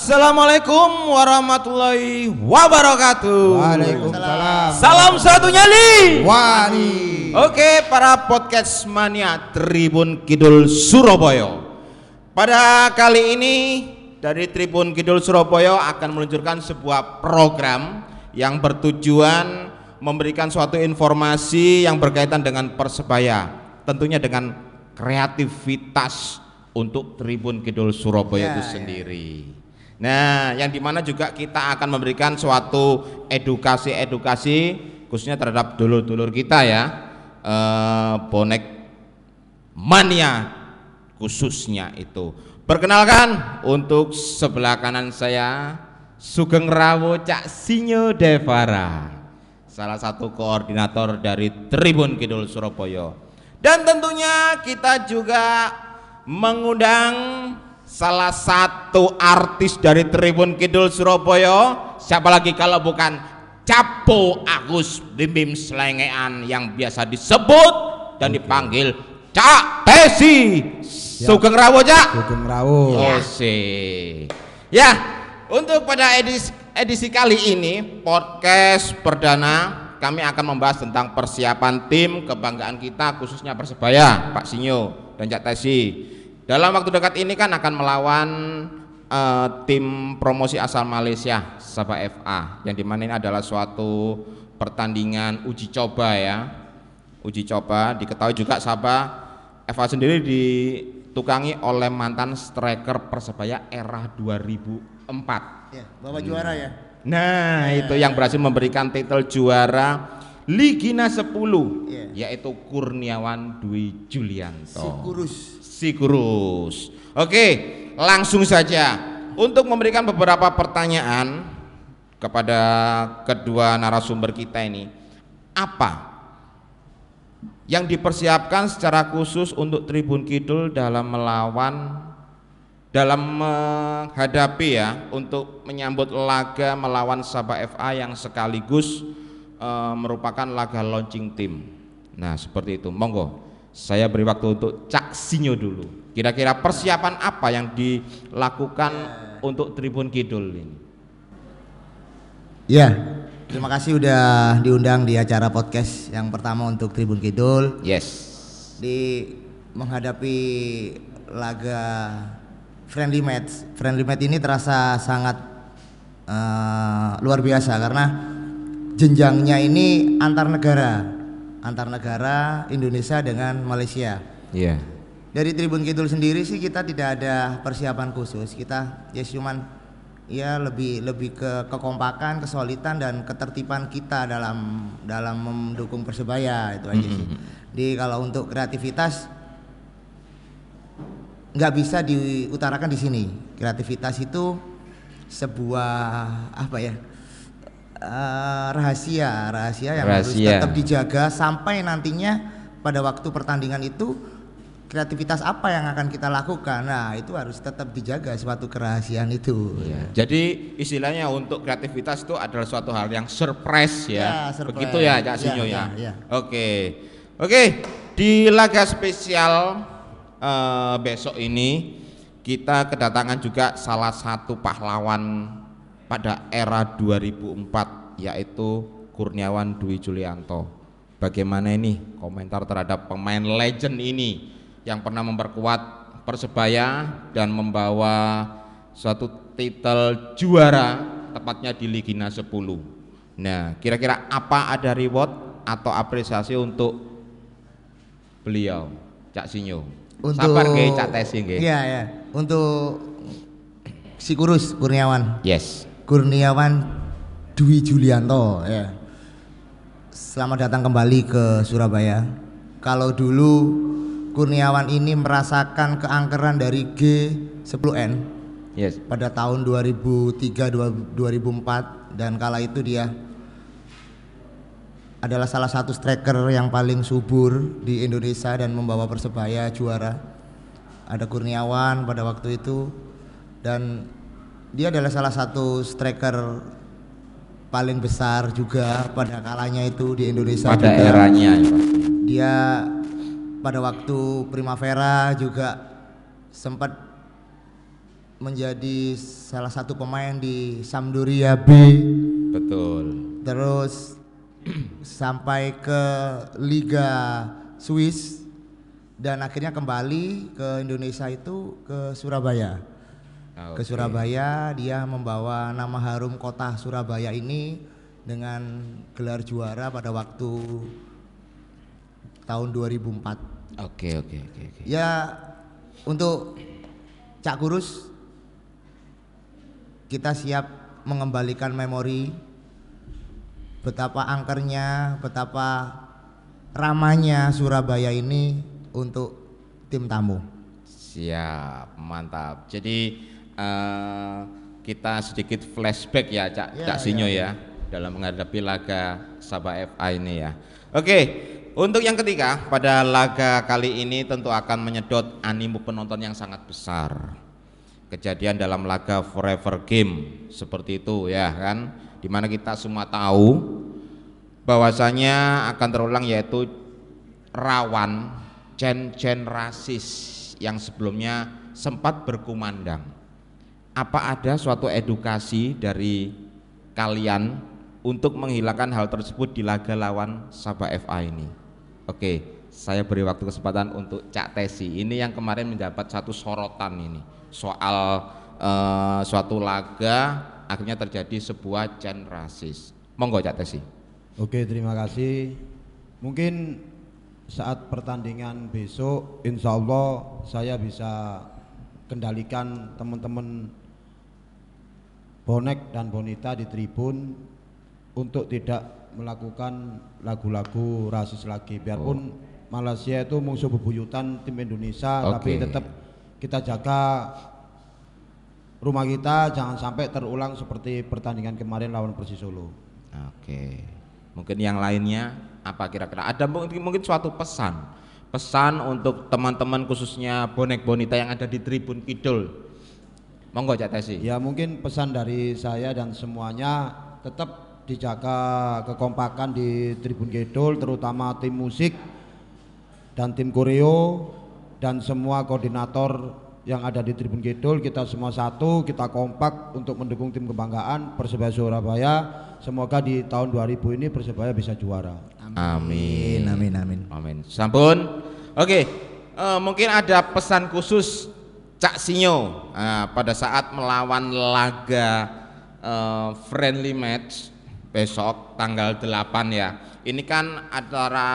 Assalamualaikum warahmatullahi wabarakatuh. Waalaikumsalam. Salam satu nyali. Wani. Oke, para podcast mania Tribun Kidul Surabaya. Pada kali ini dari Tribun Kidul Surabaya akan meluncurkan sebuah program yang bertujuan memberikan suatu informasi yang berkaitan dengan Persebaya, tentunya dengan kreativitas untuk Tribun Kidul Surabaya Ya, itu ya. Nah, yang di mana juga kita akan memberikan suatu edukasi-edukasi khususnya terhadap dulur-dulur kita ya, eh, bonek mania khususnya itu. Perkenalkan untuk sebelah kanan saya Sugeng Rawo Cak Sinyo Devara, salah satu koordinator dari Tribun Kidul Surabaya. Dan tentunya kita juga mengundang salah satu artis dari Tribun Kidul Surabaya. Siapa lagi kalau bukan Capo Agus Bim Bim Selengean yang biasa disebut dan dipanggil Cak Tesi. Sugeng Rawo Cak. Sugeng Rawo. Ose. Ya, untuk pada edisi, edisi kali ini podcast perdana kami akan membahas tentang persiapan tim kebanggaan kita khususnya Persebaya, Pak Sinyo dan Cak Tesi. Dalam waktu dekat ini kan akan melawan eh, tim promosi asal Malaysia, Sabah FA, yang di mana ini adalah suatu pertandingan uji coba ya, uji coba. Diketahui juga Sabah FA sendiri ditukangi oleh mantan striker Persebaya era 2004. Ya, bawa juara ya. Nah, itu yang berhasil memberikan titel juara Ligina 10 Iya. yaitu Kurniawan Dwi Julianto. Si kurus. Si Kurus. Oke, langsung saja untuk memberikan beberapa pertanyaan kepada kedua narasumber kita ini. Apa yang dipersiapkan secara khusus untuk Tribun Kidul dalam melawan dalam menghadapi ya untuk menyambut laga melawan Sabah FA yang sekaligus eh, merupakan laga launching tim. Nah, seperti itu. Monggo. Saya beri waktu untuk Cak Sinyo dulu. Kira-kira persiapan apa yang dilakukan untuk Tribun Kidul ini? Ya. Terima kasih udah diundang di acara podcast yang pertama untuk Tribun Kidul Yes. di menghadapi laga friendly match. Friendly match ini terasa sangat eh, luar biasa karena jenjangnya ini antar negara, antar negara Indonesia dengan Malaysia. Iya. Dari Tribun Kidul sendiri sih kita tidak ada persiapan khusus. Kita ya cuman ya lebih lebih ke kekompakan, kesolidan dan ketertiban kita dalam dalam mendukung Persebaya itu aja sih. Jadi kalau untuk kreativitas nggak bisa diutarakan di sini. Kreativitas itu sebuah apa ya? Eh, rahasia, rahasia yang harus Rahasia. tetap dijaga sampai nantinya pada waktu pertandingan itu kreativitas apa yang akan kita lakukan. Nah, itu harus tetap dijaga suatu kerahasiaan itu. Iya. Jadi istilahnya untuk kreativitas itu adalah suatu hal yang surprise ya. Ya, surprise. Begitu ya Cak Ya, Sinyo ya. ya, ya. Oke. Oke, di laga spesial eh, besok ini kita kedatangan juga salah satu pahlawan pada era 2004 yaitu Kurniawan Dwi Julianto. Bagaimana ini komentar terhadap pemain legend ini yang pernah memperkuat Persebaya dan membawa suatu titel juara tepatnya di Ligina 10. Nah, kira-kira apa ada reward atau apresiasi untuk beliau, Cak Sinyo? Untuk Sabar nggih Cak Tesi nggih. Iya, ya. Untuk si Kurus Kurniawan. Yes. Kurniawan Dwi Julianto ya. Selamat datang kembali ke Surabaya. Kalau dulu Kurniawan ini merasakan keangkeran dari G10N Yes. pada tahun 2003 dua- 2004 dan kala itu dia adalah salah satu striker yang paling subur di Indonesia dan membawa Persebaya juara. Ada Kurniawan pada waktu itu dan dia adalah salah satu striker paling besar juga pada kalanya itu di Indonesia Pada juga. eranya ya. Dia pada waktu Primavera juga sempat menjadi salah satu pemain di Sampdoria B. Betul. Terus sampai ke Liga Swiss dan akhirnya kembali ke Indonesia itu ke Surabaya. Ke Oke. Surabaya dia membawa nama harum kota Surabaya ini dengan gelar juara pada waktu tahun 2004. Oke oke oke oke. Ya untuk Cak Kurus kita siap mengembalikan memori betapa angkernya, betapa ramanya Surabaya ini untuk tim tamu. Siap, mantap. Jadi eh, kita sedikit flashback ya, Cak, Ya, Cak Sinyo ya, dalam menghadapi laga Sabah FA ini ya. Oke, untuk yang ketiga pada laga kali ini tentu akan menyedot animo penonton yang sangat besar. Kejadian dalam laga Forever Game seperti itu ya kan, di mana kita semua tahu bahwasanya akan terulang yaitu rawan cen-cen rasis yang sebelumnya sempat berkumandang. Apa ada suatu edukasi dari kalian untuk menghilangkan hal tersebut di laga lawan Sabah FA ini? Oke, saya beri waktu kesempatan untuk Cak Tesi. Ini yang kemarin mendapat satu sorotan ini soal eh, suatu laga akhirnya terjadi sebuah cen rasis. Monggo Cak Tesi. Oke, terima kasih. Mungkin saat pertandingan besok, insya Allah saya bisa kendalikan teman-teman bonek dan bonita di tribun untuk tidak melakukan lagu-lagu rasis lagi. Biarpun Malaysia itu musuh bebuyutan tim Indonesia, tapi Oke. tetap kita jaga rumah kita jangan sampai terulang seperti pertandingan kemarin lawan Persis Solo. Oke, mungkin yang lainnya apa kira-kira? Ada mungkin, mungkin suatu pesan, pesan untuk teman-teman khususnya bonek bonita yang ada di Tribun Kidul. Monggo Cak Tesi. Ya mungkin pesan dari saya dan semuanya tetap dijaga kekompakan di Tribun Kidul terutama tim musik dan tim koreo dan semua koordinator yang ada di Tribun Kidul kita semua satu kita kompak untuk mendukung tim kebanggaan Persebaya Surabaya semoga di tahun 2000 ini Persebaya bisa juara Amin. Amin amin. Amin. Sampun. Oke, eh, mungkin ada pesan khusus Cak Sinyo eh, pada saat melawan laga eh, friendly match besok tanggal 8 ya. Ini kan antara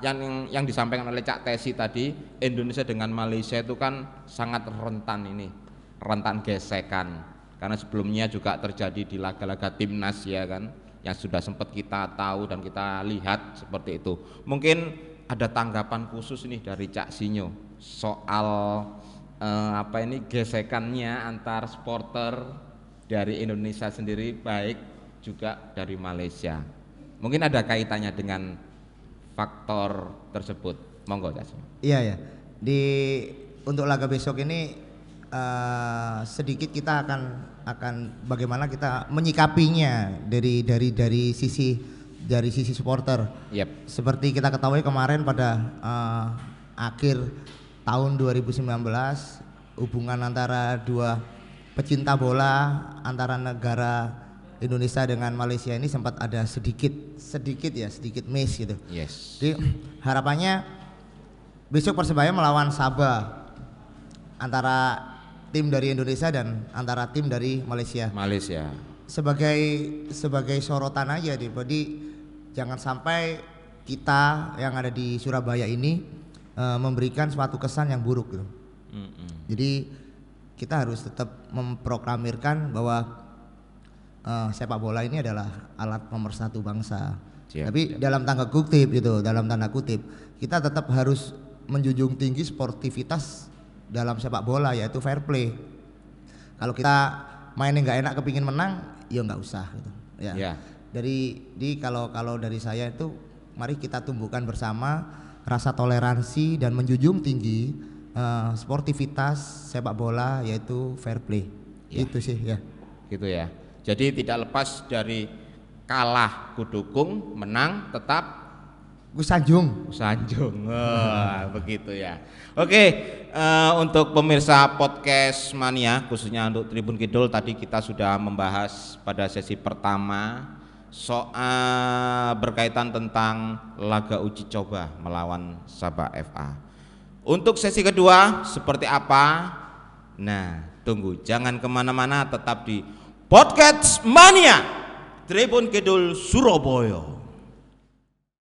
yang yang disampaikan oleh Cak Tesi tadi Indonesia dengan Malaysia itu kan sangat rentan ini, rentan gesekan. Karena sebelumnya juga terjadi di laga-laga timnas ya kan yang sudah sempat kita tahu dan kita lihat seperti itu. Mungkin ada tanggapan khusus nih dari Cak Sinyo soal eh, apa ini gesekannya antar supporter dari Indonesia sendiri baik juga dari Malaysia. Mungkin ada kaitannya dengan faktor tersebut. Monggo Sinyo. Iya ya. Di untuk laga besok ini eh, sedikit kita akan akan bagaimana kita menyikapinya dari dari dari sisi dari sisi supporter. Yep. Seperti kita ketahui kemarin pada eh, akhir tahun 2019 hubungan antara dua pecinta bola antara negara Indonesia dengan Malaysia ini sempat ada sedikit sedikit ya sedikit miss gitu. Yes. Jadi harapannya besok Persebaya melawan Sabah antara tim dari Indonesia dan antara tim dari Malaysia. Malaysia. Sebagai sebagai sorotan aja deh. Jadi jangan sampai kita yang ada di Surabaya ini eh, memberikan suatu kesan yang buruk gitu. Mm-mm. Jadi kita harus tetap memproklamirkan bahwa eh, sepak bola ini adalah alat pemersatu bangsa. Siap, Tapi siap. dalam tanda kutip gitu, dalam tanda kutip, kita tetap harus menjunjung tinggi sportivitas dalam sepak bola yaitu fair play. Kalau kita mainnya nggak enak kepingin menang, ya nggak usah gitu. Ya. Ya. Dari di kalau kalau dari saya itu mari kita tumbuhkan bersama rasa toleransi dan menjunjung tinggi eh, sportivitas sepak bola yaitu fair play. Ya. Itu sih ya. gitu ya. Jadi tidak lepas dari kalah kudukung, menang tetap Gus Sanjung. Sanjung, Wah, begitu ya. Oke, eh, untuk pemirsa podcast mania, khususnya untuk Tribun Kidul, tadi kita sudah membahas pada sesi pertama soal berkaitan tentang laga uji coba melawan Sabah FA. Untuk sesi kedua seperti apa? Nah, tunggu, jangan ke mana-mana, tetap di podcast mania Tribun Kidul Surabaya.